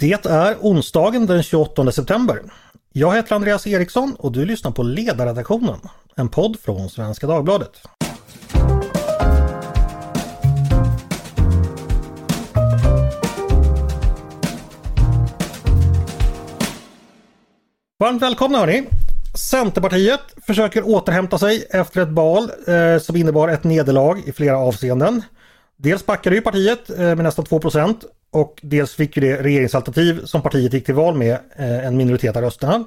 Det är onsdagen den 28 september. Jag heter Andreas Eriksson och du lyssnar på Ledarredaktionen, en podd från Svenska Dagbladet. Varmt välkomna hörni! Centerpartiet försöker återhämta sig efter ett val eh, som innebar ett nederlag i flera avseenden. Dels backade ju partiet eh, med nästan 2 och dels fick ju det regeringsalternativ som partiet gick till val med eh, en minoritet av rösterna.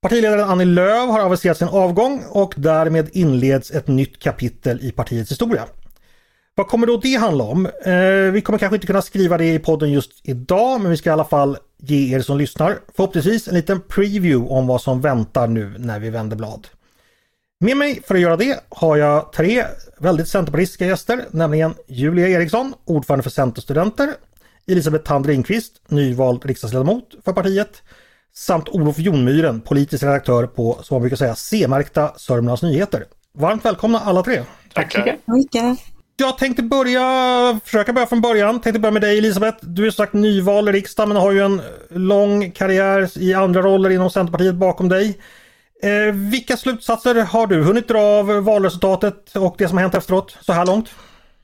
Partiledaren Annie Lööf har aviserat sin avgång och därmed inleds ett nytt kapitel i partiets historia. Vad kommer då det handla om? Eh, vi kommer kanske inte kunna skriva det i podden just idag men vi ska i alla fall ge er som lyssnar förhoppningsvis en liten preview om vad som väntar nu när vi vänder blad. Med mig för att göra det har jag tre väldigt centerpartistiska gäster, nämligen Julia Eriksson, ordförande för Centerstudenter, Elisabeth Thand Ringqvist, nyvald riksdagsledamot för partiet, samt Olof Jonmyren, politisk redaktör på, som man brukar säga, C-märkta Sörmlands Nyheter. Varmt välkomna alla tre! Tack så mycket! Jag tänkte börja, försöka börja från början. Tänkte börja med dig Elisabeth. Du är sagt nyvald i riksdagen men har ju en lång karriär i andra roller inom Centerpartiet bakom dig. Eh, vilka slutsatser har du hunnit dra av valresultatet och det som har hänt efteråt så här långt?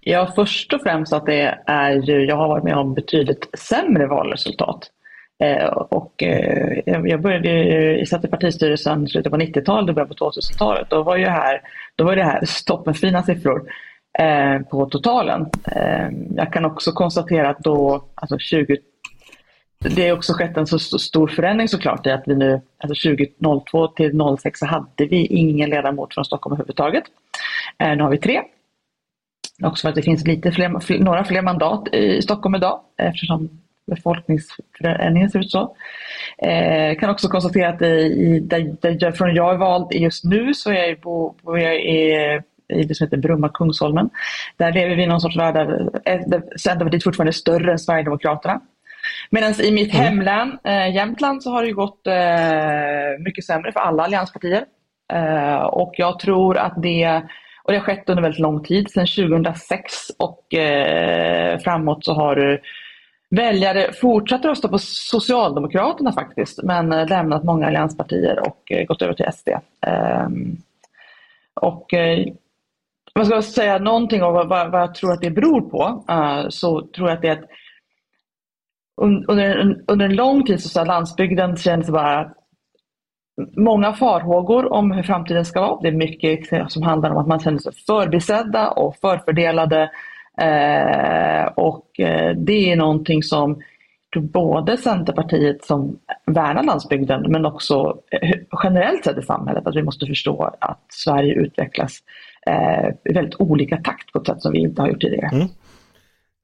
Ja, först och främst att det är ju, jag har varit med om betydligt sämre valresultat. Eh, och eh, jag började i satt i partistyrelsen i slutet på 90-talet och början på 2000-talet. Då var ju här, då var det här toppenfina siffror eh, på totalen. Eh, jag kan också konstatera att då, alltså 20 det har också skett en så stor förändring såklart i att vi nu, alltså 2002 till 06 så hade vi ingen ledamot från Stockholm överhuvudtaget. Eh, nu har vi tre. Också för att det finns lite fler, några fler mandat i Stockholm idag eftersom befolkningsförändringen ser ut så. Eh, kan också konstatera att i, där, där, från jag är vald just nu så är jag, bo, bo jag i, i det som heter Bromma Kungsholmen. Där lever vi i någon sorts värld där, där Centerpartiet fortfarande är större än Sverigedemokraterna. Medan i mitt mm. hemlän eh, Jämtland så har det gått eh, mycket sämre för alla allianspartier. Eh, och jag tror att det, och det har skett under väldigt lång tid, sedan 2006 och eh, framåt så har eh, väljare fortsatt rösta på Socialdemokraterna faktiskt, men eh, lämnat många allianspartier och eh, gått över till SD. Ehm, och eh, om jag ska säga någonting om vad, vad, jag tror att det beror på, eh, så tror jag att det är att under en, under en lång tid så, har landsbygden känns bara många farhågor om hur framtiden ska vara. Det är mycket som handlar om att man känner sig förbisedda och förfördelade. Eh, och eh, det är någonting som både Centerpartiet som värnar landsbygden men också eh, generellt sett i samhället att vi måste förstå att Sverige utvecklas eh, i väldigt olika takt på ett sätt som vi inte har gjort tidigare. Mm.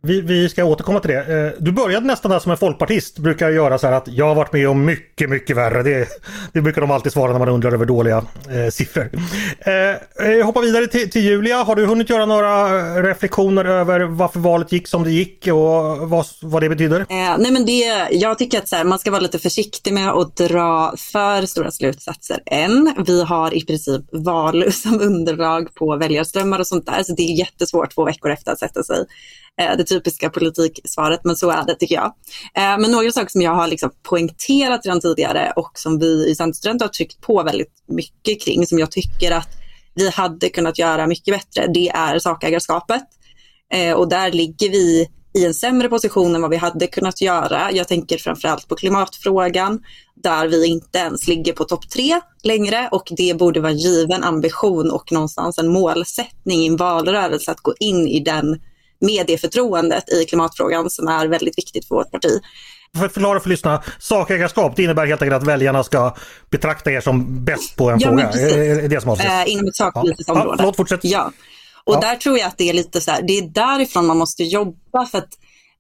Vi, vi, ska återkomma till det. Eh, du började nästan där som en folkpartist. Brukar göra så här att jag har varit med om mycket, mycket värre. Det, det brukar de alltid svara när man undrar över dåliga eh, siffror. Eh, eh jag hoppar vidare till, till, Julia. Har du hunnit göra några reflektioner över varför valet gick som det gick och vad, vad det betyder? Eh, nej men det, jag tycker att så här, man ska vara lite försiktig med att dra för stora slutsatser än. Vi har i princip val som underlag på väljarströmmar och sånt där. Så det är jättesvårt två veckor efter att sätta sig Eh, det typiska politiksvaret, men så är det tycker jag. Eh, men några saker som jag har liksom poängterat redan tidigare och som vi i Centerstudent har tryckt på väldigt mycket kring, som jag tycker att vi hade kunnat göra mycket bättre, det är sakägarskapet. Eh, och där ligger vi i en sämre position än vad vi hade kunnat göra. Jag tänker framförallt på klimatfrågan där vi inte ens ligger på topp tre längre och det borde vara given ambition och någonstans en målsättning i en valrörelse att gå in i den med det förtroendet i klimatfrågan som är väldigt viktigt för vårt parti. För att förklara för lyssnarna, sakägarskap det innebär helt enkelt att väljarna ska betrakta er som bäst på en ja, fråga? Är det som avses? Äh, inom ett sakpolitiskt ja. område. Ja, förlåt, fortsätt. Ja. Och ja. där tror jag att det är lite så här, det är därifrån man måste jobba för att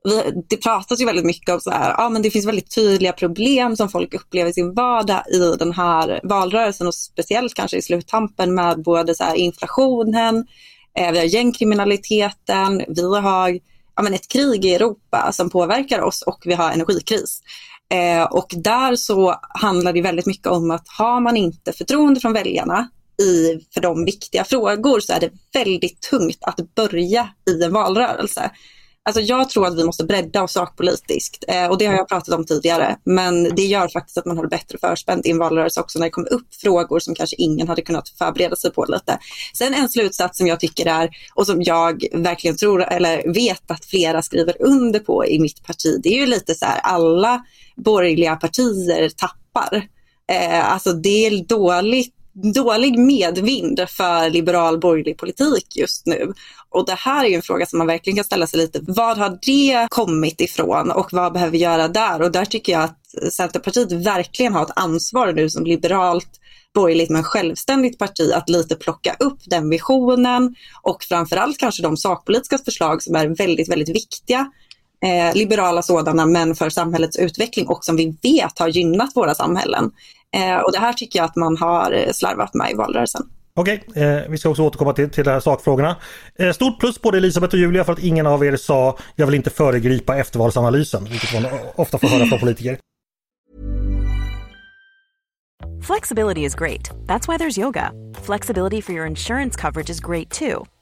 vi, det pratas ju väldigt mycket om så här, ja men det finns väldigt tydliga problem som folk upplever i sin vardag i den här valrörelsen och speciellt kanske i sluttampen med både så inflationen, Eh, Eh, vi har gängkriminaliteten, vi har ja, men ett krig i Europa som påverkar oss och vi har energikris. Eh, och där så handlar det väldigt mycket om att har man inte förtroende från väljarna i, för de viktiga frågor så är det väldigt tungt att börja i en valrörelse. Alltså jag tror att vi måste bredda oss sakpolitiskt eh, och det har jag pratat om tidigare. Men det gör faktiskt att man har det bättre förspänt i en valrörelse också när det kommer upp frågor som kanske ingen hade kunnat förbereda sig på lite. Sen en slutsats som jag tycker är och som jag verkligen tror eller vet att flera skriver under på i mitt parti. Det är ju lite så här alla borgerliga partier tappar. Eh, alltså det är dåligt dålig medvind för liberal borgerlig politik just nu. Och det här är ju en fråga som man verkligen kan ställa sig lite. Vad har det kommit ifrån och vad behöver vi göra där? Och där tycker jag att Centerpartiet verkligen har ett ansvar nu som liberalt borgerligt men självständigt parti att lite plocka upp den visionen och framförallt kanske de sakpolitiska förslag som är väldigt, väldigt viktiga eh, liberala sådana, men för samhällets utveckling och som vi vet har gynnat våra samhällen. Eh, och det här tycker jag att man har eh, slarvat med i valrörelsen. Okej, okay, eh, vi ska också återkomma till, till de här sakfrågorna. Eh, stort plus både Elisabeth och Julia för att ingen av er sa jag vill inte föregripa eftervalsanalysen, vilket man ofta får höra från politiker. Flexibility is great. That's why there's yoga. Flexibility for your insurance coverage is great too.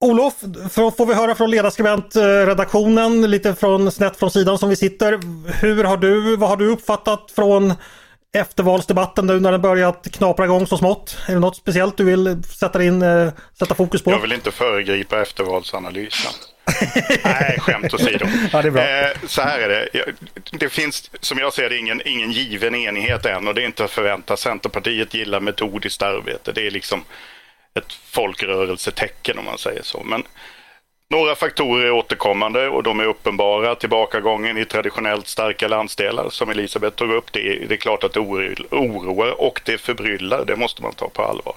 Olof, får vi höra från ledarskribentredaktionen lite från snett från sidan som vi sitter. Hur har du, vad har du uppfattat från eftervalsdebatten nu när den börjat knapra igång så smått? Är det något speciellt du vill sätta, in, eh, sätta fokus på? Jag vill inte föregripa eftervalsanalysen. Nej, skämt åsido. ja, det är bra. Eh, så här är det. Det finns, som jag ser det, ingen, ingen given enighet än och det är inte att förvänta. Centerpartiet gillar metodiskt arbete. Det är liksom ett folkrörelsetecken om man säger så. Men några faktorer är återkommande och de är uppenbara. Tillbakagången i traditionellt starka landsdelar som Elisabeth tog upp. Det är, det är klart att det oroar och det förbryllar. Det måste man ta på allvar.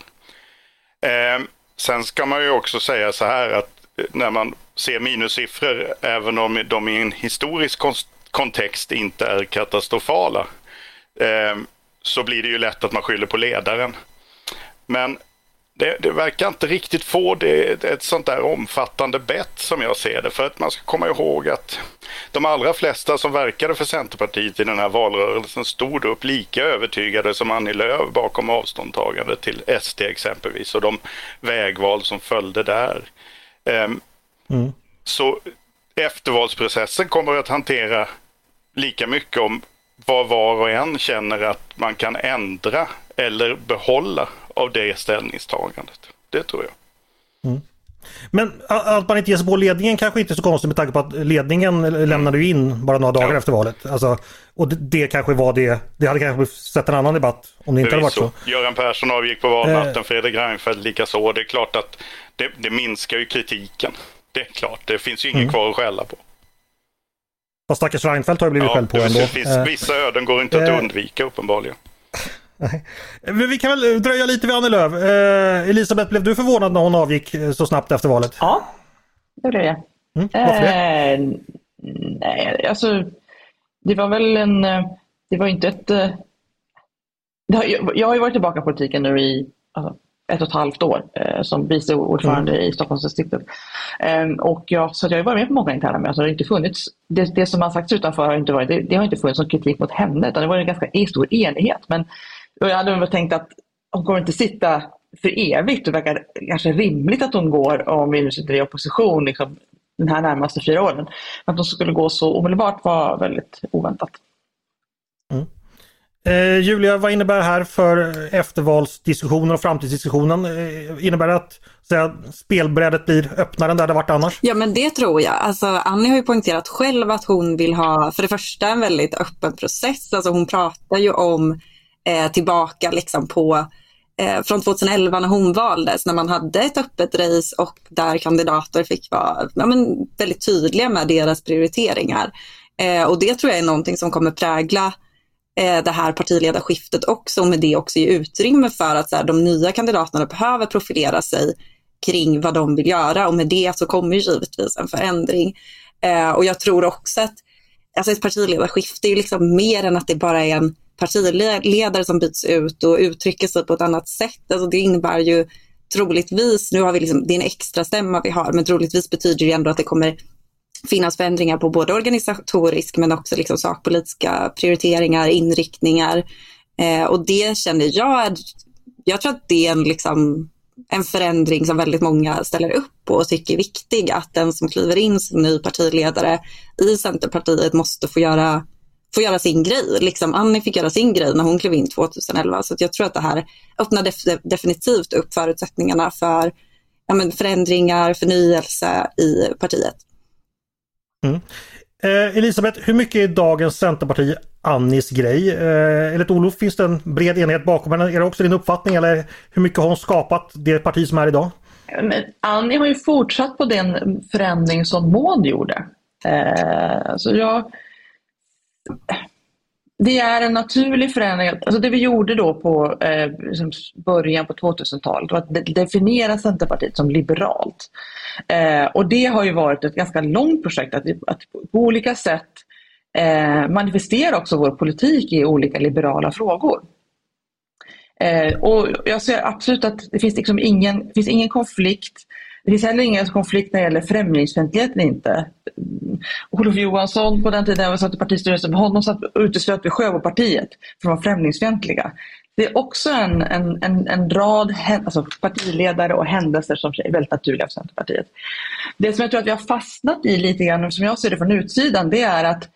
Eh, sen ska man ju också säga så här att eh, när man ser minussiffror, även om de i en historisk kontext inte är katastrofala, eh, så blir det ju lätt att man skyller på ledaren. Men det, det, verkar inte riktigt få det, ett sånt där omfattande bett som jag ser det. För att man ska komma ihåg att de allra flesta som verkade för Centerpartiet i den här valrörelsen stod upp lika övertygade som Annie Lööf bakom avståndtagande till SD exempelvis och de vägval som följde där. Um, mm. Så eftervalsprocessen kommer att hantera lika mycket om vad var och en känner att man kan ändra eller behålla av det ställningstagandet. Det tror jag. Mm. Men att man inte ger sig på ledningen kanske inte är så konstigt med tanke på att ledningen lämnade ju in bara några dagar ja. efter valet. Alltså, och det, det, kanske var det. Det hade kanske sett en annan debatt om det inte hade varit så. så. Göran Persson avgick på valnatten, eh. Fredrik Reinfeldt likaså. Det är klart att det, det, minskar ju kritiken. Det är klart, det finns ju inget mm. kvar att skälla på. Fast stackars Reinfeldt har ju blivit ja, skälld på ändå. Finns, eh. vissa öden går inte att eh. undvika uppenbarligen. Nej. Men vi kan väl dröja lite vid Annie Lööf. Eh, Elisabeth, blev du förvånad när hon avgick eh, så snabbt efter valet? Ja, det blev jag. Mm, varför det? Eh, nej, alltså det var väl en... Eh, det var inte ett... Eh, har, jag har ju varit tillbaka i politiken nu i alltså, ett och ett halvt år eh, som vice ordförande mm. i Stockholmsdistriktet. Eh, och jag, så jag har varit med på många interna möten. Det, har inte funnits, det, det som har sagts utanför har inte varit, det, det har inte funnits någon kritik mot henne utan det var en ganska stor enighet. Men och jag hade väl tänkt att hon kommer inte sitta för evigt. Det verkar kanske rimligt att hon går om vi nu sitter i opposition liksom, den här närmaste fyra åren. Att hon skulle gå så omedelbart var väldigt oväntat. Mm. Eh, Julia, vad innebär det här för eftervalsdiskussionen och framtidsdiskussionen? Eh, innebär det att säga, spelbrädet blir öppnare än det hade varit annars? Ja, men det tror jag. Alltså, Annie har ju poängterat själv att hon vill ha, för det första, en väldigt öppen process. Alltså, hon pratar ju om eh, tillbaka liksom på eh, från 2011 när hon valdes, när man hade ett öppet race och där kandidater fick vara ja, men, väldigt tydliga med deras prioriteringar. Eh, och det tror jag är någonting som kommer prägla eh, det här partiledarskiftet också, och med det också ge utrymme för att så här, de nya kandidaterna behöver profilera sig kring vad de vill göra och med det så kommer givetvis en förändring. Eh, och jag tror också att alltså ett partiledarskifte är ju liksom mer än att det bara är en partiledare som byts ut och uttrycker sig på ett annat sätt. Alltså det innebär ju troligtvis, nu har vi liksom, det är en extra stämma vi har, men troligtvis betyder det ändå att det kommer finnas förändringar på både organisatorisk men också liksom sakpolitiska prioriteringar, inriktningar. Eh, och det känner jag, jag tror att det är en, liksom, en förändring som väldigt många ställer upp på och tycker är viktig. Att den som kliver in som ny partiledare i Centerpartiet måste få göra, få göra sin grej. Liksom Annie fick göra sin grej när hon klev in 2011. Så jag tror att det här öppnar def definitivt upp förutsättningarna för ja, men förändringar, förnyelse i partiet. Mm. Eh, Elisabeth, hur mycket är dagens Centerparti Annis grej? Eh, enligt Olof finns det en bred enighet bakom henne. Är det också din uppfattning eller hur mycket har hon skapat det parti som är idag? Men Annie har ju fortsatt på den förändring som Maud gjorde. Eh, så jag, det är en naturlig förändring. Alltså det vi gjorde då på eh, liksom början på 2000-talet var att definiera Centerpartiet som liberalt. Eh, och det har ju varit ett ganska långt projekt att, att på olika sätt eh, manifestera också vår politik i olika liberala frågor. Eh, och jag ser absolut att det finns, liksom ingen, det finns ingen konflikt det finns heller ingen konflikt när det gäller främlingsfientlighet inte. Olof Johansson på den tiden jag satt i partistyrelsen, med honom satt, uteslöt vi Sjöbopartiet för att vara främlingsfientliga. Det är också en, en, en, en rad alltså partiledare och händelser som är väldigt naturliga för Centerpartiet. Det som jag tror att vi har fastnat i lite grann, som jag ser det från utsidan, det är att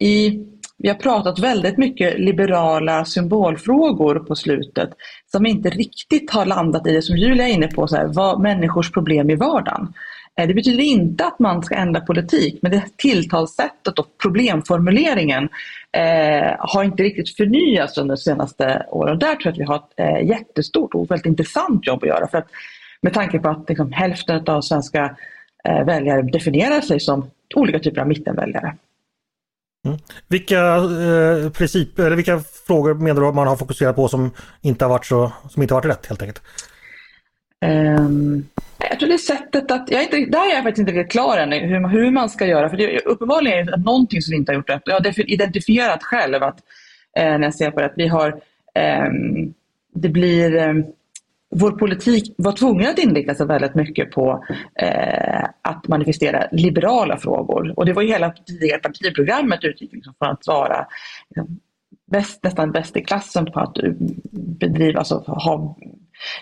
i vi har pratat väldigt mycket liberala symbolfrågor på slutet som inte riktigt har landat i det som Julia är inne på, så här, vad människors problem i vardagen. Eh, det betyder inte att man ska ändra politik, men det tilltalssättet och problemformuleringen eh, har inte riktigt förnyats under de senaste åren. Där tror jag att vi har ett eh, jättestort och väldigt intressant jobb att göra. För att, med tanke på att liksom, hälften av svenska eh, väljare definierar sig som olika typer av mittenväljare. Mm. Vilka, eh, princip, eller vilka frågor menar du att man har fokuserat på som inte har varit, så, som inte har varit rätt helt enkelt? Um, jag tror det är sättet att, jag är inte, där är jag faktiskt inte riktigt klar än hur, hur man ska göra. För det, uppenbarligen är det någonting som vi inte har gjort rätt. Jag har identifierat själv att eh, när jag ser på det att vi har, eh, det blir eh, vår politik var tvungen att inrikta sig väldigt mycket på eh, att manifestera liberala frågor. Och det var ju hela tidigare partiprogrammet utgick liksom från att vara eh, liksom, bäst, nästan bäst i klassen på att eh, bedriva, alltså ha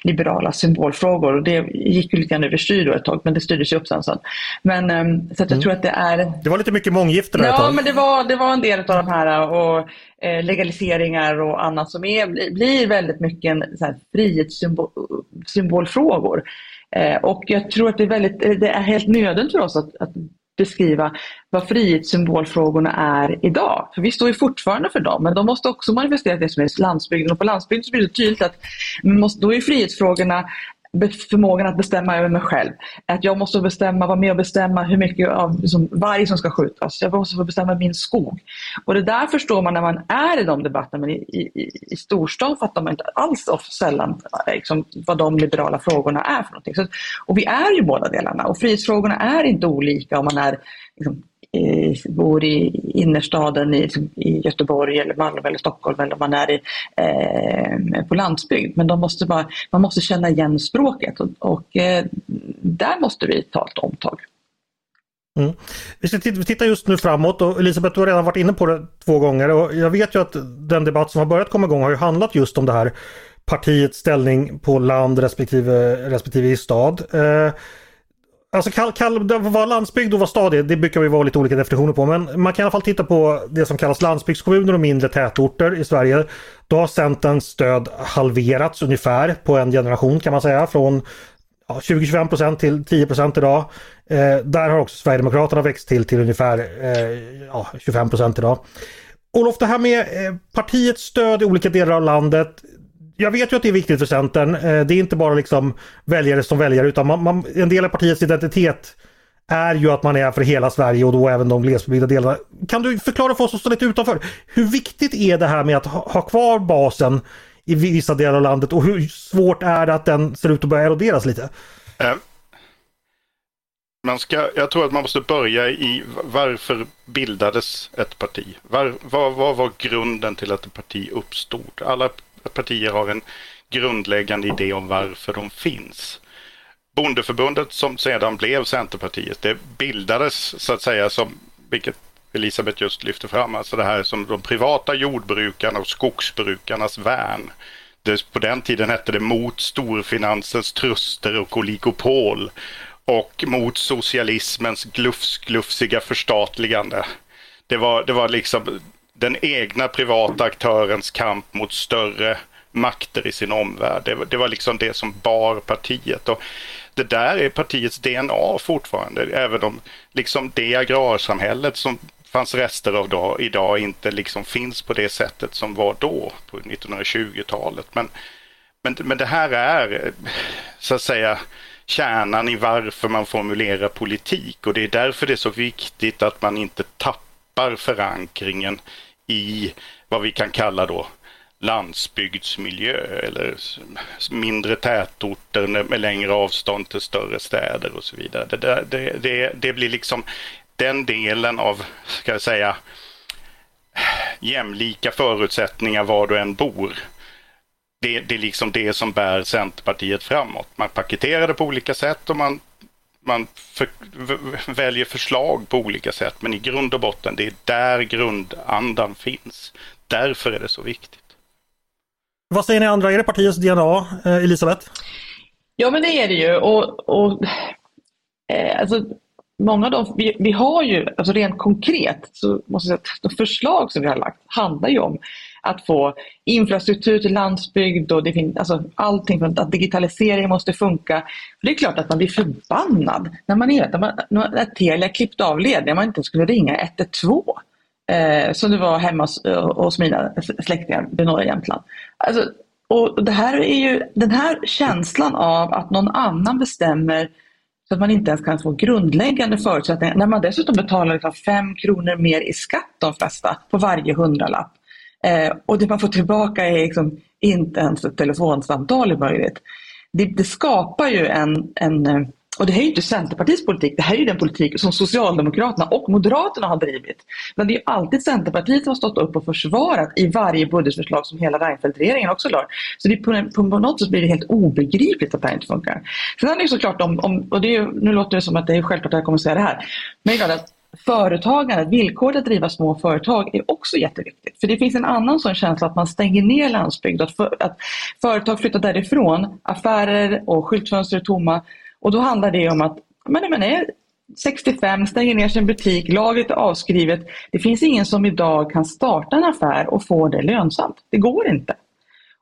liberala symbolfrågor. Och det gick ju lite grann överstyr ett tag, men det styrdes ju upp sen. sen. Men, um, så att jag mm. tror att det är... Det var lite mycket månggifte där Ja, ett tag. men det var, det var en del av de här och eh, legaliseringar och annat som är, blir väldigt mycket en så här, frihetssymbolfrågor. Eh, och jag tror att det är, väldigt, det är helt nödvändigt för oss att, att beskriva vad frihetssymbolfrågorna är idag. För vi står ju fortfarande för dem, men de måste också manifestera det som är landsbygden. Och på landsbygden så blir det tydligt att måste, då är frihetsfrågorna förmågan att bestämma över mig själv. Att jag måste bestämma, vara med och bestämma hur mycket av liksom, varg som ska skjutas. Jag måste få bestämma min skog. Och det där förstår man när man är i de debatterna, men i, i, i storstan fattar man inte alls of sällan liksom, vad de liberala frågorna är för någonting. Så, och vi är ju båda delarna och frihetsfrågorna är inte olika om man är liksom, bor i innerstaden i, i Göteborg eller Malmö eller Stockholm eller om man är i, eh, på landsbygd. Men de måste bara, man måste känna igen språket och, och eh, där måste vi ta ett omtag. Mm. Vi ska titta just nu framåt och Elisabeth du har redan varit inne på det två gånger och jag vet ju att den debatt som har börjat komma igång har ju handlat just om det här partiets ställning på land respektive, respektive i stad. Eh, Alltså kall, kall, vad landsbygd och vad stad är, det brukar vi vara lite olika definitioner på. Men man kan i alla fall titta på det som kallas landsbygdskommuner och mindre tätorter i Sverige. Då har Centerns stöd halverats ungefär på en generation kan man säga. Från ja, 20-25% till 10 procent idag. Eh, där har också Sverigedemokraterna växt till till ungefär eh, ja, 25 procent idag. Olof, det här med eh, partiets stöd i olika delar av landet jag vet ju att det är viktigt för Centern. Eh, det är inte bara liksom väljare som väljare utan man, man, en del av partiets identitet är ju att man är för hela Sverige och då även de glesbebyggda delarna. Kan du förklara för oss som står lite utanför. Hur viktigt är det här med att ha, ha kvar basen i vissa delar av landet och hur svårt är det att den ser ut att börja eroderas lite? Eh, man ska, jag tror att man måste börja i varför bildades ett parti? Var, vad, var, var grunden till att ett parti uppstod? Alla partier har en grundläggande idé om varför de finns. Bondeförbundet som sedan blev Centerpartiet, det bildades så att säga som, vilket Elisabeth just lyfte fram, alltså det här som de privata jordbrukarna och skogsbrukarnas värn. Det, på den tiden hette det mot storfinansens truster och oligopol och mot socialismens glufs-glufsiga förstatligande. Det var, det var liksom den egna privata aktörens kamp mot större makter i sin omvärld. Det, det var liksom det som bar partiet. Och det där är partiets DNA fortfarande, även om liksom det agrarsamhället som fanns rester av då, idag inte liksom finns på det sättet som var då på 1920-talet. Men, men, men det här är så att säga kärnan i varför man formulerar politik och det är därför det är så viktigt att man inte tappar förankringen i vad vi kan kalla då landsbygdsmiljö eller mindre tätorter med längre avstånd till större städer och så vidare. Det, det, det, det blir liksom den delen av, ska jag säga, jämlika förutsättningar var du än bor. Det, det är liksom det som bär Centerpartiet framåt. Man paketerar det på olika sätt och man, man för, väljer förslag på olika sätt. Men i grund och botten, det är där grundandan finns. Därför är det så viktigt. Vad säger ni andra? Är det partiets DNA, eh, Elisabeth? Ja, men det är det ju. Och, och eh, alltså, många av dem, vi, vi har ju, alltså rent konkret, så måste jag säga att de förslag som vi har lagt handlar ju om att få infrastruktur till landsbygd och det finns, alltså allting att digitalisering måste funka. För det är klart att man blir förbannad när man vet att, när Telia klippte av ledningen man inte skulle ringa 112 eh, som det var hemma hos, eh, hos mina släktingar i norra Jämtland. Alltså, och det här är ju, den här känslan av att någon annan bestämmer så att man inte ens kan få grundläggande förutsättningar. När man dessutom betalar liksom fem kronor mer i skatt de flesta på varje hundralapp. Eh, och det man får tillbaka är liksom inte ens ett telefonsamtal är möjligt. Det, det skapar ju en, en eh, och det här är ju inte Centerpartiets politik, det här är ju den politik som Socialdemokraterna och Moderaterna har drivit. Men det är ju alltid Centerpartiet som har stått upp och försvarat i varje budgetförslag som hela Reinfeldt-regeringen också lade. Så det på, på, på, något sätt blir det helt obegripligt att det här inte funkar. Sen är det såklart om, om och det är, nu låter det som att det är självklart att jag kommer att säga det här, men det är att företagandet, villkoret att driva små företag är också jätteviktigt. För det finns en annan sån känsla att man stänger ner landsbygd, att, för, att företag flyttar därifrån, affärer och skyltfönster är tomma och då handlar det om att men, man är 65, stänger ner sin butik, lagret är avskrivet. Det finns ingen som idag kan starta en affär och få det lönsamt. Det går inte.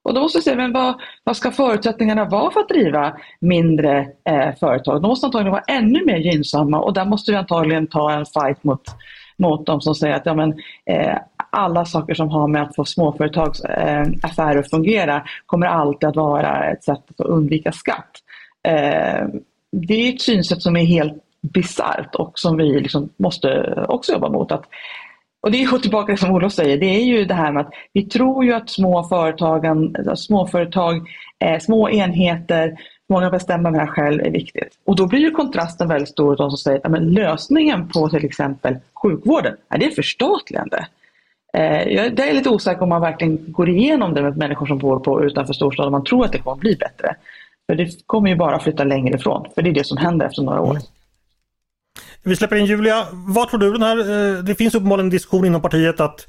Och då måste vi se, men vad, vad ska förutsättningarna vara för att driva mindre eh, företag? De måste antagligen vara ännu mer gynnsamma och där måste vi antagligen ta en fight mot, mot de som säger att ja, men, eh, alla saker som har med att få småföretags eh, affärer att fungera kommer alltid att vara ett sätt att undvika skatt. Eh, det är ett synsätt som är helt bisarrt och som vi liksom måste också jobba mot. Att, och det är tillbaka till det som Olof säger, det är ju det här med att vi tror ju att små företagen, alltså småföretag, eh, små enheter, många bestämmer med det själv är viktigt. Och då blir ju kontrasten väldigt stor de som säger att lösningen på till exempel sjukvården, är det förstatligande? Eh, jag är lite osäker om man verkligen går igenom det med människor som bor på utanför storstaden man tror att det kommer bli bättre. För det kommer ju bara flytta längre ifrån, för det är det som händer efter några år. Vi släpper in Julia. Vad tror du den här, eh, det finns uppenbarligen en diskussion inom partiet att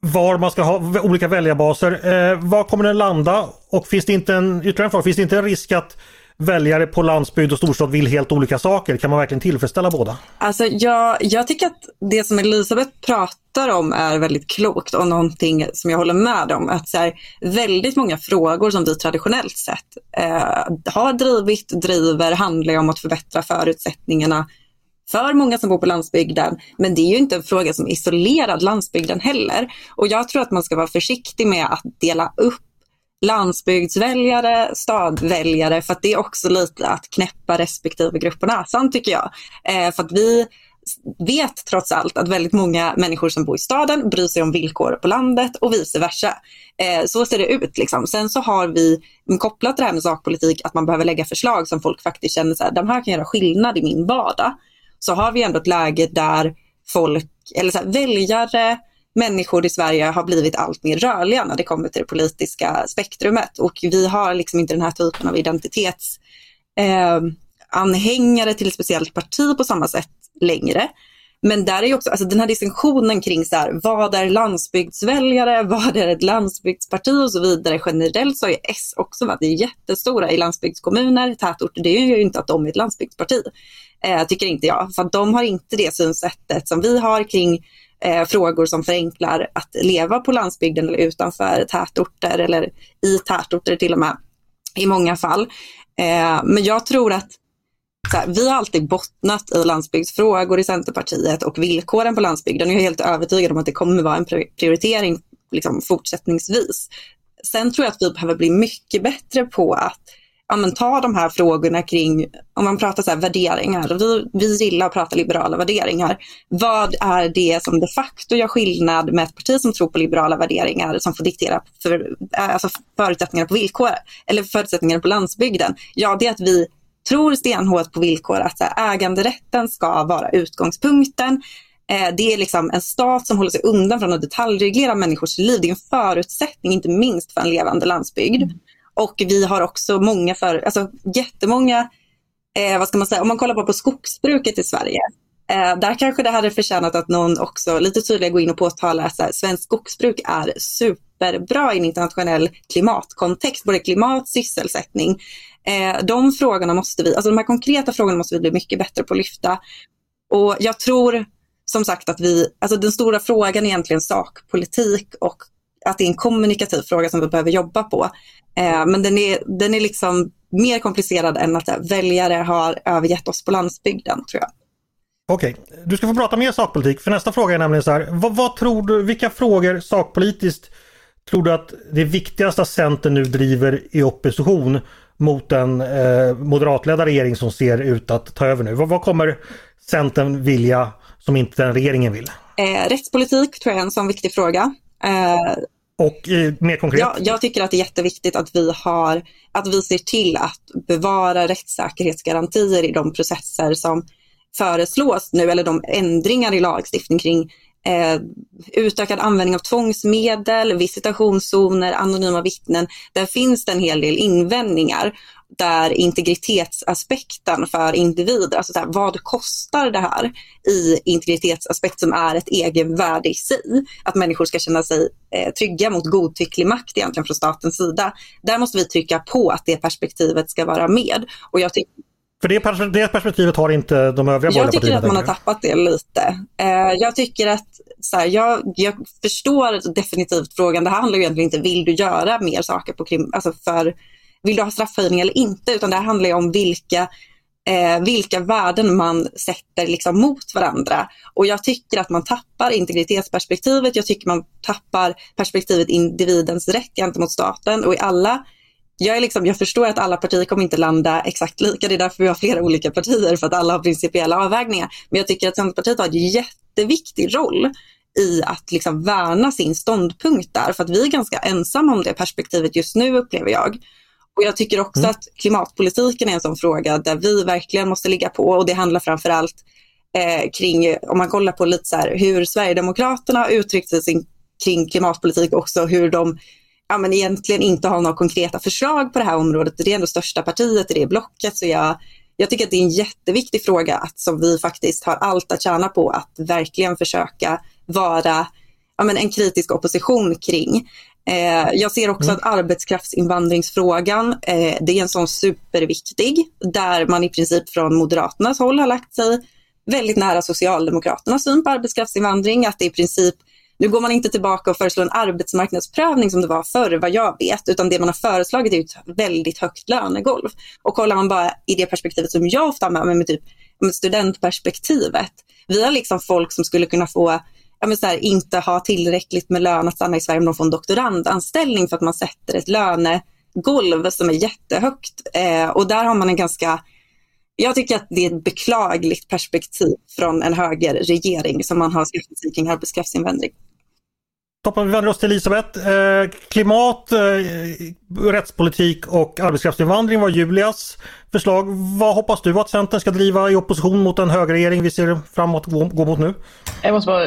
var man ska ha olika väljarbaser. Eh, var kommer den landa? Och finns det inte en, ytterligare en fråga, finns det inte en risk att väljare på landsbygd och storstad vill helt olika saker. Kan man verkligen tillfredsställa båda? Alltså jag, jag tycker att det som Elisabeth pratar om är väldigt klokt och någonting som jag håller med om. Att så här, väldigt många frågor som vi traditionellt sett eh, har drivit, driver, handlar om att förbättra förutsättningarna för många som bor på landsbygden. Men det är ju inte en fråga som isolerad landsbygden heller. Och jag tror att man ska vara försiktig med att dela upp landsbygdsväljare, stadväljare, för att det är också lite att knäppa respektive grupp på näsan tycker jag. Eh, för att vi vet trots allt att väldigt många människor som bor i staden bryr sig om villkor på landet och vice versa. Eh, så ser det ut. Liksom. Sen så har vi mm, kopplat det här med sakpolitik att man behöver lägga förslag som folk faktiskt känner så här, de här kan göra skillnad i min vardag. Så har vi ändå ett läge där folk, eller så här, väljare, människor i Sverige har blivit allt mer rörliga när det kommer till det politiska spektrumet och vi har liksom inte den här typen av identitets eh, anhängare till ett speciellt parti på samma sätt längre. Men där är ju också, alltså den här distinktionen kring så här, vad är landsbygdsväljare, vad är ett landsbygdsparti och så vidare. Generellt så har ju S också varit jättestora i landsbygdskommuner, tätorter. Det är ju inte att de är ett landsbygdsparti, eh, tycker inte jag. För de har inte det synsättet som vi har kring eh, frågor som förenklar att leva på landsbygden eller utanför tätorter eller i tätorter till och med i många fall. Eh, men jag tror att här, vi har alltid bottnat i landsbygdsfrågor i Centerpartiet och villkoren på landsbygden. Jag är helt övertygad om att det kommer vara en prioritering liksom, fortsättningsvis. Sen tror jag att vi behöver bli mycket bättre på att ja, men, ta de här frågorna kring, om man pratar så här, värderingar, vi, vi gillar att prata liberala värderingar. Vad är det som de facto gör skillnad med ett parti som tror på liberala värderingar som får diktera för, eh, alltså förutsättningar på villkor eller förutsättningar på landsbygden? Ja, det är att vi tror stenhårt på villkor att här, äganderätten ska vara utgångspunkten. Eh, det är liksom en stat som håller sig undan från att detaljreglera människors liv. Det är en förutsättning, inte minst för en levande landsbygd. Mm. Och vi har också många, för, alltså jättemånga, eh, vad ska man säga, om man kollar bara på skogsbruket i Sverige, eh, där kanske det hade förtjänat att någon också lite tydligare går in och påtalar att svenskt skogsbruk är superbra i en internationell klimatkontext, både klimat, sysselsättning. Eh, de frågorna måste vi, alltså de här konkreta frågorna måste vi bli mycket bättre på att lyfta. Och jag tror som sagt att vi, alltså den stora frågan är egentligen sakpolitik och att det är en kommunikativ fråga som vi behöver jobba på. Eh, men den är, den är liksom mer komplicerad än att väljare har övergett oss på landsbygden tror jag. Okej, du ska få prata mer sakpolitik för nästa fråga är nämligen så här. Vad, vad, tror du, vilka frågor sakpolitiskt tror du att det viktigaste Centern nu driver i opposition mot en eh, moderatledda regering som ser ut att ta över nu? Vad, vad kommer Centern vilja som inte den regeringen vill? Eh, rättspolitik tror jag är en sån viktig fråga. Eh, och eh, mer konkret? Ja, jag tycker att det är jätteviktigt att vi, har, att vi ser till att bevara rättssäkerhetsgarantier i de processer som föreslås nu, eller de ändringar i lagstiftning kring eh, utökad användning av tvångsmedel, visitationszoner, anonyma vittnen. Där finns det en hel del invändningar där integritetsaspekten för individer, alltså så här, vad kostar det här i integritetsaspekt som är ett egenvärde i sig? Att människor ska känna sig eh, trygga mot godtycklig makt egentligen från statens sida. Där måste vi trycka på att det perspektivet ska vara med. Och jag tycker för det, det perspektivet har inte de övriga Jag tycker att man har tappat det lite. Eh, jag tycker att, så här, jag, jag, förstår definitivt frågan. Det här handlar ju egentligen inte, vill du göra mer saker på krim, alltså för, vill du ha straffhöjning eller inte? Utan det här handlar ju om vilka, eh, vilka värden man sätter liksom mot varandra. Och jag tycker att man tappar integritetsperspektivet. Jag tycker man tappar perspektivet individens rätt gentemot staten och i alla jag, är liksom, jag förstår att alla partier kommer inte landa exakt lika. Det är därför vi har flera olika partier, för att alla har principiella avvägningar. Men jag tycker att Centerpartiet har en jätteviktig roll i att liksom värna sin ståndpunkt där. För att vi är ganska ensamma om det perspektivet just nu upplever jag. Och jag tycker också mm. att klimatpolitiken är en sån fråga där vi verkligen måste ligga på och det handlar framför allt eh, kring, om man kollar på lite så här, hur Sverigedemokraterna uttryckt sig kring klimatpolitik också, hur de ja, men egentligen inte har några konkreta förslag på det här området. Det är ändå största partiet i det blocket. Så jag, jag tycker att det är en jätteviktig fråga att, som vi faktiskt har allt att tjäna på att verkligen försöka vara ja, men en kritisk opposition kring. Eh, jag ser också mm. att arbetskraftsinvandringsfrågan, eh, det är en sån superviktig, där man i princip från Moderaternas håll har lagt sig väldigt nära Socialdemokraternas syn på arbetskraftsinvandring, att det i princip nu går man inte tillbaka och föreslår en arbetsmarknadsprövning som det var förr vad jag vet, utan det man har föreslagit är ett väldigt högt lönegolv. Och kollar man bara i det perspektivet som jag ofta har med mig med, typ, med studentperspektivet. Vi har liksom folk som skulle kunna få ja, så här, inte ha tillräckligt med lön att stanna i Sverige om de får en doktorandanställning för att man sätter ett lönegolv som är jättehögt. Eh, och där har man en ganska Jag tycker att det är ett beklagligt perspektiv från en högerregering som man har skaffat sig kring arbetskraftsinvandring. Toppen, vi vänder oss till Elisabeth. Eh, klimat, eh, rättspolitik och arbetskraftsinvandring var Julias förslag. Vad hoppas du att Centern ska driva i opposition mot den högerregering vi ser framåt gå, gå mot nu? Jag måste bara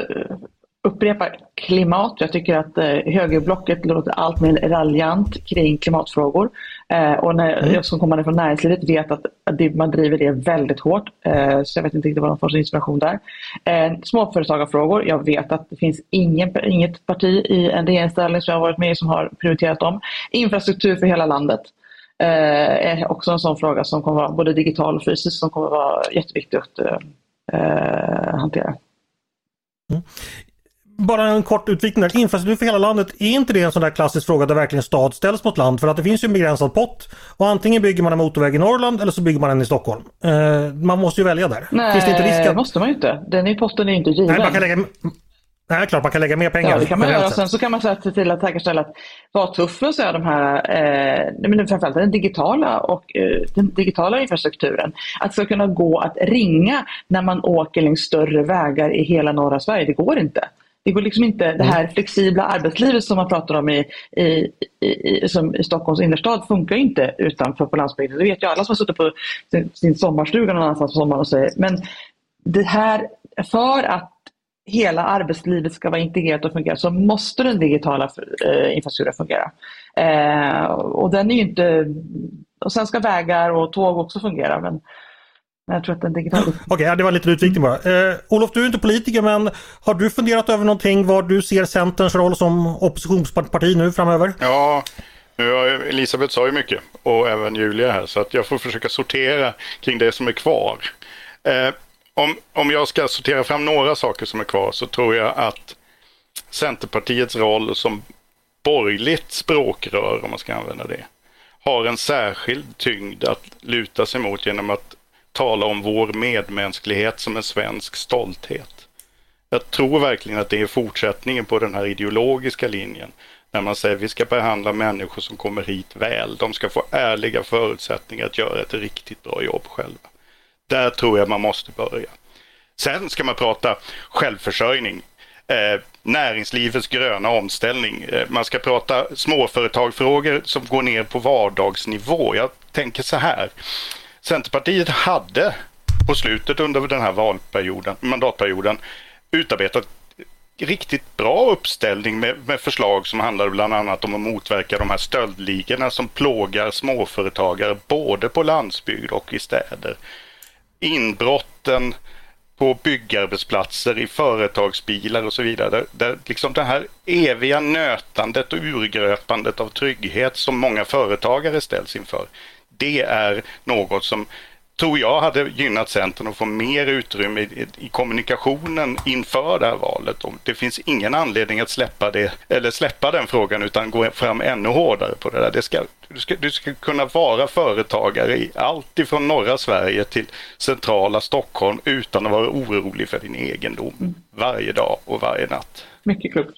upprepa klimat. Jag tycker att eh, högerblocket låter allt mer raljant kring klimatfrågor. Eh, och när mm. jag som kommande från näringslivet vet att, att det, man driver det väldigt hårt. Eh, så jag vet inte riktigt vad de får sin inspiration där. Eh, småföretagarfrågor. Jag vet att det finns ingen, inget parti i en regeringsställning som jag har varit med i som har prioriterat dem. Infrastruktur för hela landet eh, är också en sån fråga som kommer vara både digital och fysisk som kommer vara jätteviktig att eh, hantera. Mm bara en kort utvikning. Infrastruktur för hela landet, är inte det en sån där klassisk fråga där verkligen stad ställs mot land? För att det finns ju en begränsad pott. Och antingen bygger man en motorväg i Norrland eller så bygger man en i Stockholm. Uh, man måste ju välja där. Nej, finns det inte risk att... måste man ju inte. Den i potten är inte given. Nej, man kan lägga... Nej, klart man kan lägga mer pengar. Ja, det kan man göra. Sen så kan man se till att säkerställa att vara tuff och säga de här, eh, men framförallt den digitala och eh, den digitala infrastrukturen. Att det ska kunna gå att ringa när man åker längs större vägar i hela norra Sverige, det går inte. Det går liksom inte, det här mm. flexibla arbetslivet som man pratar om i, i, i, som i Stockholms innerstad funkar inte utanför på landsbygden. Det vet ju alla som har suttit på sin, sin sommarstuga någon annanstans på sommaren och säger. Men det här, för att hela arbetslivet ska vara integrerat och fungera så måste den digitala eh, infrastrukturen fungera. Eh, och den är inte, och sen ska vägar och tåg också fungera. Men, men jag tror att den digitala... Okej, okay, det var lite utvikning bara. Eh, Olof, du är inte politiker men har du funderat över någonting var du ser Centerns roll som oppositionsparti nu framöver? Ja, nu har Elisabeth sa ju mycket och även Julia här så att jag får försöka sortera kring det som är kvar. Eh, om, om jag ska sortera fram några saker som är kvar så tror jag att Centerpartiets roll som borgerligt språkrör, om man ska använda det, har en särskild tyngd att luta sig mot genom att tala om vår medmänsklighet som en svensk stolthet. Jag tror verkligen att det är fortsättningen på den här ideologiska linjen. När man säger att vi ska behandla människor som kommer hit väl. De ska få ärliga förutsättningar att göra ett riktigt bra jobb själva. Där tror jag man måste börja. Sen ska man prata självförsörjning. Eh, näringslivets gröna omställning. Eh, man ska prata småföretagfrågor som går ner på vardagsnivå. Jag tänker så här. Centerpartiet hade på slutet under den här valperioden, mandatperioden utarbetat riktigt bra uppställning med, med, förslag som handlar bland annat om att motverka de här stöldligorna som plågar småföretagare både på landsbygd och i städer. Inbrotten på byggarbetsplatser, i företagsbilar och så vidare. Där, där liksom det här eviga nötandet och urgröpandet av trygghet som många företagare ställs inför det är något som tror jag hade gynnat Centern att få mer utrymme i, i, kommunikationen inför det här valet. Och det finns ingen anledning att släppa, det, eller släppa den frågan utan gå fram ännu hårdare på det där. Det ska, du, ska, du ska kunna vara företagare i allt ifrån norra Sverige till centrala Stockholm utan att vara orolig för din egendom varje dag och varje natt. Mycket klokt.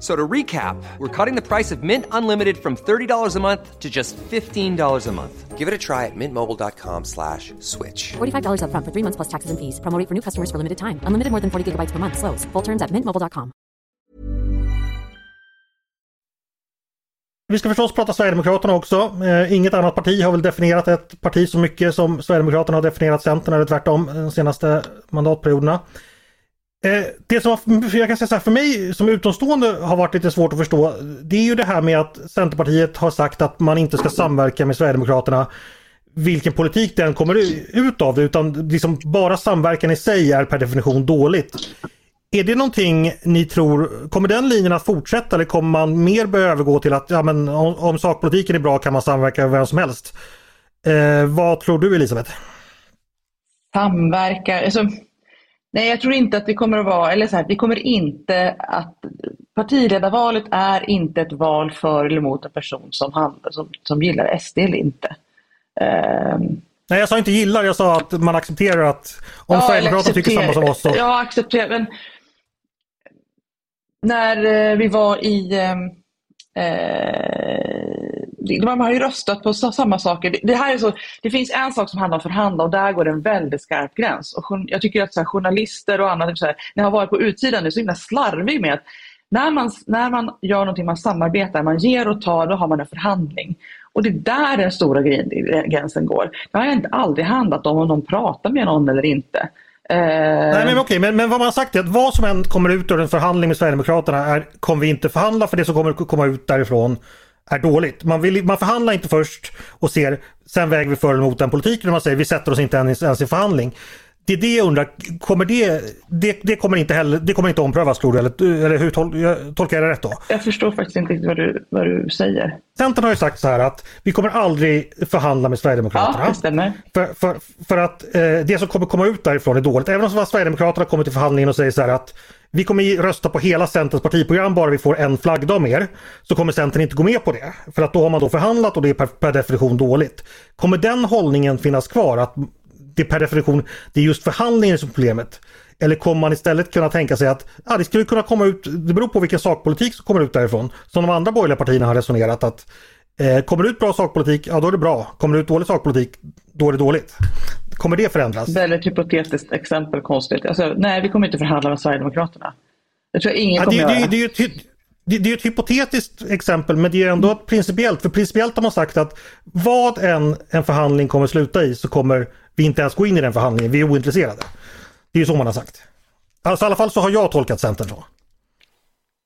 So to recap, we're cutting the price of Mint Unlimited from $30 a month to just $15 a month. Give it a try at mintmobile.com slash switch. $45 up front for three months plus taxes and fees. Promoting for new customers for limited time. Unlimited more than 40 gigabytes per month. Slows. Full terms at mintmobile.com. Vi ska förstås prata Sverigedemokraterna också. Eh, inget annat parti har väl definierat ett parti så mycket som Sverigedemokraterna har definierat Centern eller tvärtom de senaste mandatperioderna. Eh, det som jag kan säga så här, för mig som utomstående har varit lite svårt att förstå. Det är ju det här med att Centerpartiet har sagt att man inte ska samverka med Sverigedemokraterna. Vilken politik den kommer ut av det utan liksom bara samverkan i sig är per definition dåligt. Är det någonting ni tror, kommer den linjen att fortsätta eller kommer man mer börja övergå till att ja, men om, om sakpolitiken är bra kan man samverka med vem som helst? Eh, vad tror du Elisabeth? Samverka, alltså Nej, jag tror inte att vi kommer att vara, eller så här, vi kommer inte att partiledarvalet är inte ett val för eller emot en person som, handlar, som, som gillar SD eller inte. Um, Nej, jag sa inte gillar, jag sa att man accepterar att om ja, Sverigedemokraterna tycker samma som oss så... Ja, accepterar, men när eh, vi var i ehm, eh, man har ju röstat på samma saker. Det, här är så, det finns en sak som handlar om förhandla och där går det en väldigt skarp gräns. Och jag tycker att så här, journalister och annat, så här, när jag har varit på utsidan, är så himla slarvig med att när man, när man gör någonting, man samarbetar, man ger och tar, då har man en förhandling. Och det är där den stora gränsen går. Det har inte aldrig handlat om om någon pratar med någon eller inte. Eh, Nej men okej, men, men vad man har sagt är att vad som än kommer ut ur en förhandling med Sverigedemokraterna är, kommer vi inte förhandla för det som kommer komma ut därifrån är dåligt. Man, vill, man förhandlar inte först och ser, sen väger vi för eller emot den politiken. Man säger vi sätter oss inte ens, ens i förhandling. Det är det jag undrar, kommer det, det, det kommer inte heller, det kommer inte omprövas tror du? Eller, eller hur tol, jag, tolkar jag det rätt då? Jag förstår faktiskt inte riktigt vad du, vad du säger. Centern har ju sagt så här att vi kommer aldrig förhandla med Sverigedemokraterna. Ja, det stämmer. För, för, för att eh, det som kommer komma ut därifrån är dåligt. Även om Sverigedemokraterna kommer till förhandlingen och säger så här att vi kommer rösta på hela Centerns partiprogram bara vi får en flaggdag mer. Så kommer Centern inte gå med på det. För att då har man då förhandlat och det är per, per definition dåligt. Kommer den hållningen finnas kvar? Att det per definition, det är just förhandlingen som är problemet. Eller kommer man istället kunna tänka sig att ja, det skulle kunna komma ut, det beror på vilken sakpolitik som kommer ut därifrån. Som de andra borgerliga partierna har resonerat att eh, kommer det ut bra sakpolitik, ja då är det bra. Kommer det ut dålig sakpolitik, då är det dåligt. Kommer det förändras? Väldigt hypotetiskt exempel, konstigt. Alltså, nej, vi kommer inte förhandla med Sverigedemokraterna. Jag tror ingen kommer ja, det, göra det. Det, det, det, det är ett hypotetiskt exempel men det är ändå ett principiellt. För principiellt har man sagt att vad än en förhandling kommer sluta i så kommer vi inte ens gå in i den förhandlingen. Vi är ointresserade. Det är ju så man har sagt. Alltså i alla fall så har jag tolkat Centern så.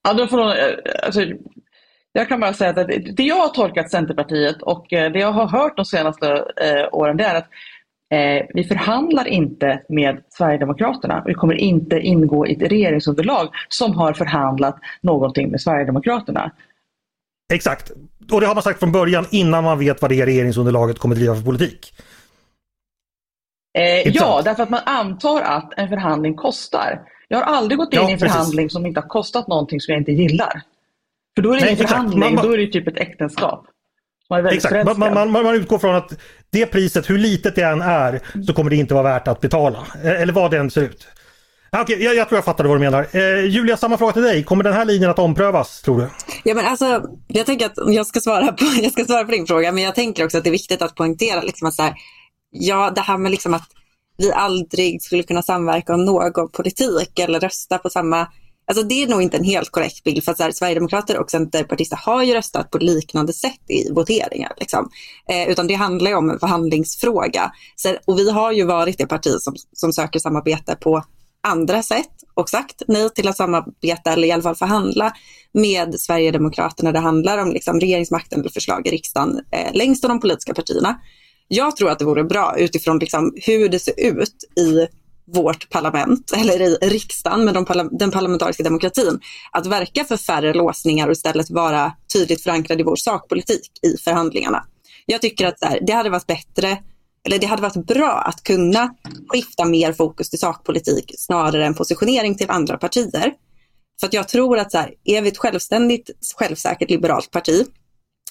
Ja, då får de, eh, alltså, jag kan bara säga att det jag har tolkat Centerpartiet och eh, det jag har hört de senaste eh, åren det är att eh, vi förhandlar inte med Sverigedemokraterna. Vi kommer inte ingå i ett regeringsunderlag som har förhandlat någonting med Sverigedemokraterna. Exakt. Och det har man sagt från början innan man vet vad det regeringsunderlaget kommer driva för politik. Eh, ja, därför att man antar att en förhandling kostar. Jag har aldrig gått in ja, i en förhandling som inte har kostat någonting som jag inte gillar. För då är det ingen förhandling, man, då är det typ ett äktenskap. Man exakt, man, man, man, utgår från att det priset, hur litet det än är, så kommer det inte vara värt att betala. Eh, eller vad det än ser ut. Okej, jag, jag tror jag fattar vad du menar. Eh, Julia, samma fråga till dig. Kommer den här linjen att omprövas, tror du? Ja, men alltså, jag tänker att jag ska, svara på, jag ska svara på din fråga, men jag tänker också att det är viktigt att poängtera liksom att så här, ja, det här med liksom att vi aldrig skulle kunna samverka om någon politik eller rösta på samma Alltså det är nog inte en helt korrekt bild för att så här, Sverigedemokrater och Centerpartister har ju röstat på liknande sätt i voteringar. Liksom. Eh, utan det handlar ju om en förhandlingsfråga. Så, och vi har ju varit det parti som, som söker samarbete på andra sätt och sagt nej till att samarbeta eller i alla fall förhandla med Sverigedemokraterna. Det handlar om liksom, regeringsmakten eller förslag i riksdagen eh, längst av de politiska partierna. Jag tror att det vore bra utifrån liksom hur det ser ut i vårt parlament, eller i riksdagen med de, den parlamentariska demokratin, att verka för färre låsningar och istället vara tydligt förankrad i vår sakpolitik i förhandlingarna. Jag tycker att här, det hade varit bättre, eller det hade varit bra att kunna skifta mer fokus till sakpolitik snarare än positionering till andra partier. För att jag tror att så här, är vi ett självständigt, självsäkert liberalt parti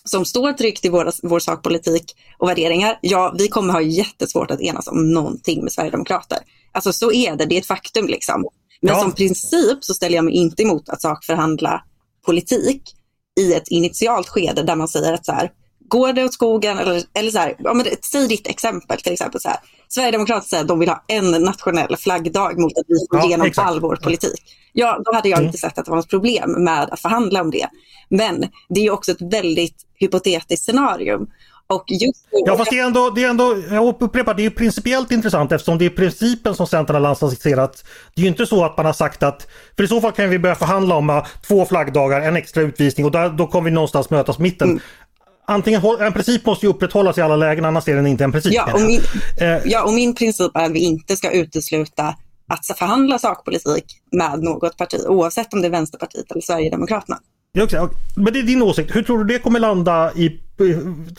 som står tryggt i vår, vår sakpolitik och värderingar, ja, vi kommer ha jättesvårt att enas om någonting med Sverigedemokrater. Alltså så är det, det är ett faktum liksom. Men ja. som princip så ställer jag mig inte emot att sakförhandla politik i ett initialt skede där man säger att så här, går det åt skogen eller, eller så här, ja, men, säg ditt exempel till exempel så här. Sverigedemokraterna säger att de vill ha en nationell flaggdag mot att vi får ja, igenom exakt. all vår politik. Ja, då hade jag mm. inte sett att det var något problem med att förhandla om det. Men det är också ett väldigt hypotetiskt scenarium. Och just Ja fast det är, ändå, det är ändå, jag upprepar, det är principiellt intressant eftersom det är principen som Centern har lanserat. Det är ju inte så att man har sagt att, för i så fall kan vi börja förhandla om uh, två flaggdagar, en extra utvisning och där, då kommer vi någonstans mötas mitten. Mm. Antingen, en princip måste ju upprätthållas i alla lägen annars är den inte en princip. Ja och, min, eh. ja, och min princip är att vi inte ska utesluta att förhandla sakpolitik med något parti oavsett om det är Vänsterpartiet eller Sverigedemokraterna. Ja, okay. Men det är din åsikt. Hur tror du det kommer landa i...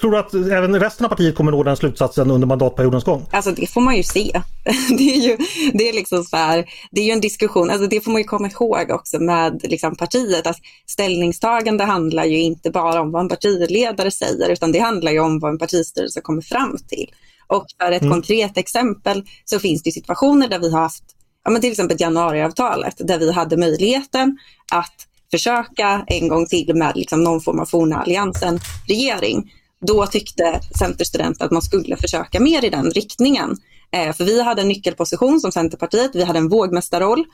Tror du att även resten av partiet kommer nå den slutsatsen under mandatperiodens gång? Alltså det får man ju se. Det är ju, det är liksom så här, det är ju en diskussion, alltså det får man ju komma ihåg också med liksom partiet, att ställningstagande handlar ju inte bara om vad en partiledare säger, utan det handlar ju om vad en partistyrelse kommer fram till. Och för ett mm. konkret exempel så finns det situationer där vi har haft, ja men till exempel januariavtalet, där vi hade möjligheten att försöka en gång till med liksom någon form av forna alliansen regering. Då tyckte Centerstudenter att man skulle försöka mer i den riktningen. Eh, för vi hade en nyckelposition som Centerpartiet, vi hade en vågmästarroll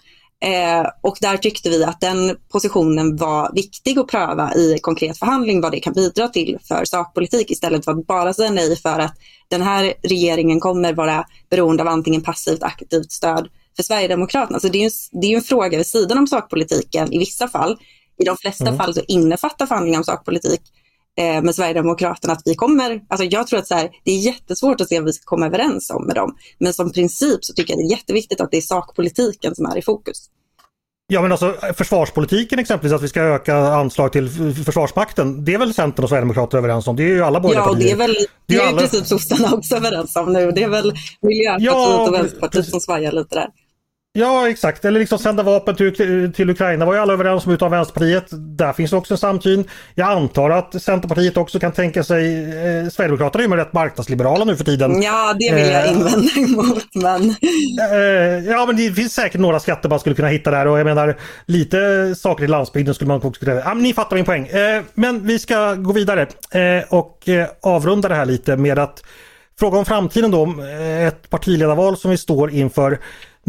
eh, och där tyckte vi att den positionen var viktig att pröva i konkret förhandling vad det kan bidra till för sakpolitik istället för att bara säga nej för att den här regeringen kommer vara beroende av antingen passivt aktivt stöd för Sverigedemokraterna. Så det är, ju, det är en fråga vid sidan om sakpolitiken i vissa fall. I de flesta mm. fall så innefattar förhandlingar om sakpolitik eh, med Sverigedemokraterna att vi kommer, alltså jag tror att så här, det är jättesvårt att se vad vi ska komma överens om med dem. Men som princip så tycker jag det är jätteviktigt att det är sakpolitiken som är i fokus. Ja men alltså försvarspolitiken exempelvis, att vi ska öka anslag till Försvarsmakten. Det är väl Centern och Sverigedemokraterna överens om? Det är ju alla borgerliga partier. Ja, och det är väl det är, är alla... i princip sossarna också överens om nu. Det är väl Miljöpartiet ja, och Vänsterpartiet som svajar lite där. Ja exakt, eller liksom sända vapen till, till Ukraina var ju alla överens om utan Vänsterpartiet. Där finns också en samsyn. Jag antar att Centerpartiet också kan tänka sig, eh, Sverigedemokraterna är ju rätt marknadsliberala nu för tiden. Ja det vill jag eh, invända emot men... Eh, ja men det finns säkert några skatter man skulle kunna hitta där och jag menar lite saker i landsbygden skulle man också kunna... Ja, men ni fattar min poäng. Eh, men vi ska gå vidare eh, och eh, avrunda det här lite med att fråga om framtiden då, ett partiledarval som vi står inför.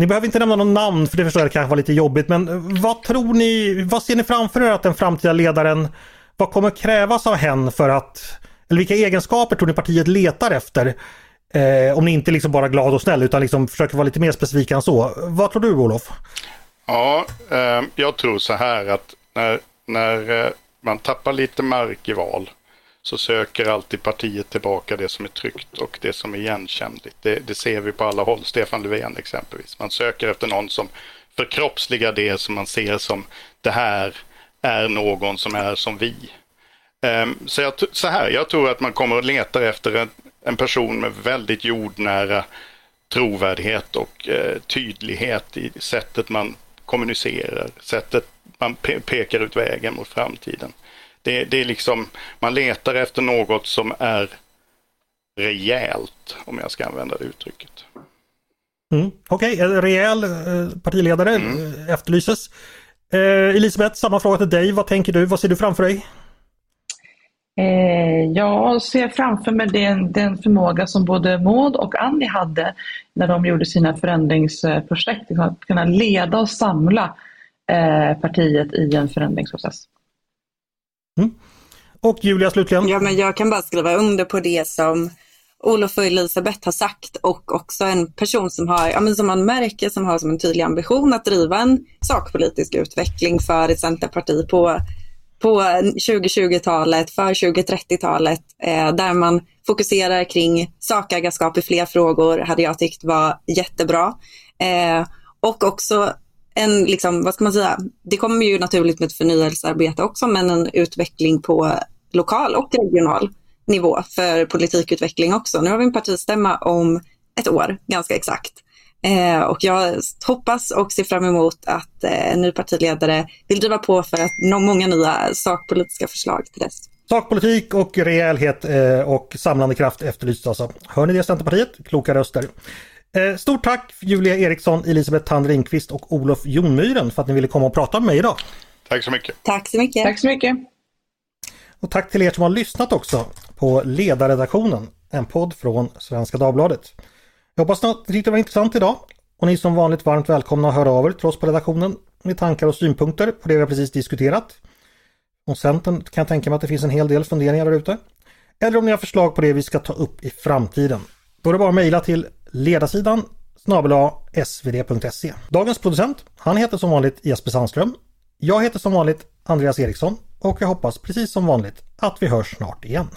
Ni behöver inte nämna någon namn för det förstår jag kanske var lite jobbigt men vad tror ni, vad ser ni framför er att den framtida ledaren, vad kommer krävas av hen för att, eller vilka egenskaper tror ni partiet letar efter? Eh, om ni inte liksom bara är glad och snäll utan liksom försöker vara lite mer specifika än så. Vad tror du Olof? Ja, eh, jag tror så här att när, när eh, man tappar lite mark i val så söker alltid partiet tillbaka det som är tryggt och det som är igenkännligt. Det, det, ser vi på alla håll. Stefan Löfven exempelvis. Man söker efter någon som förkroppsligar det som man ser som det här är någon som är som vi. Um, så, jag, så här, jag tror att man kommer att leta efter en, en person med väldigt jordnära trovärdighet och eh, tydlighet i sättet man kommunicerar, sättet man pe pekar ut vägen mot framtiden. Det, det är liksom, man letar efter något som är rejält, om jag ska använda det uttrycket. Mm, Okej, okay. rejäl eh, partiledare mm. Eh, efterlyses. Eh, Elisabeth, samma fråga till dig. Vad tänker du? Vad ser du framför dig? Eh, jag ser framför mig den, den förmåga som både Maud och Annie hade när de gjorde sina förändringsprojekt. Liksom att kunna leda och samla eh, partiet i en förändringsprocess. Mm. Och Julia slutligen? Ja, men jag kan bara skriva under på det som Olof och Elisabeth har sagt och också en person som har, ja, men som man märker som har som en tydlig ambition att driva en sakpolitisk utveckling för ett centerparti på, på 2020-talet, för 2030-talet, eh, där man fokuserar kring sakägarskap i fler frågor, hade jag tyckt var jättebra. Eh, och också en, liksom, vad ska man säga, det kommer ju naturligt med ett förnyelsearbete också, men en utveckling på lokal och regional nivå för politikutveckling också. Nu har vi en partistämma om ett år, ganska exakt. Eh, och jag hoppas och ser fram emot att eh, en ny partiledare vill driva på för att nå många nya sakpolitiska förslag till dess. Sakpolitik och rejälhet eh, och samlande kraft efterlysts alltså. Hör ni det Centerpartiet? Kloka röster. Eh, stort tack Julia Eriksson, Elisabeth Thand Ringqvist och Olof Jonmyren för att ni ville komma och prata med mig idag. Tack så mycket. Tack så mycket. Tack så mycket. Och tack till er som har lyssnat också på Ledarredaktionen, en podd från Svenska Dagbladet. Jag hoppas att ni tyckte det var intressant idag och ni som vanligt varmt välkomna att höra av er till oss på redaktionen med tankar och synpunkter på det vi har precis diskuterat. Om Centern kan jag tänka mig att det finns en hel del funderingar där ute. Eller om ni har förslag på det vi ska ta upp i framtiden. Då är det bara att mejla till ledarsidan snabel svd.se. Dagens producent, han heter som vanligt Jesper Sandström. Jag heter som vanligt Andreas Eriksson och jag hoppas precis som vanligt att vi hörs snart igen.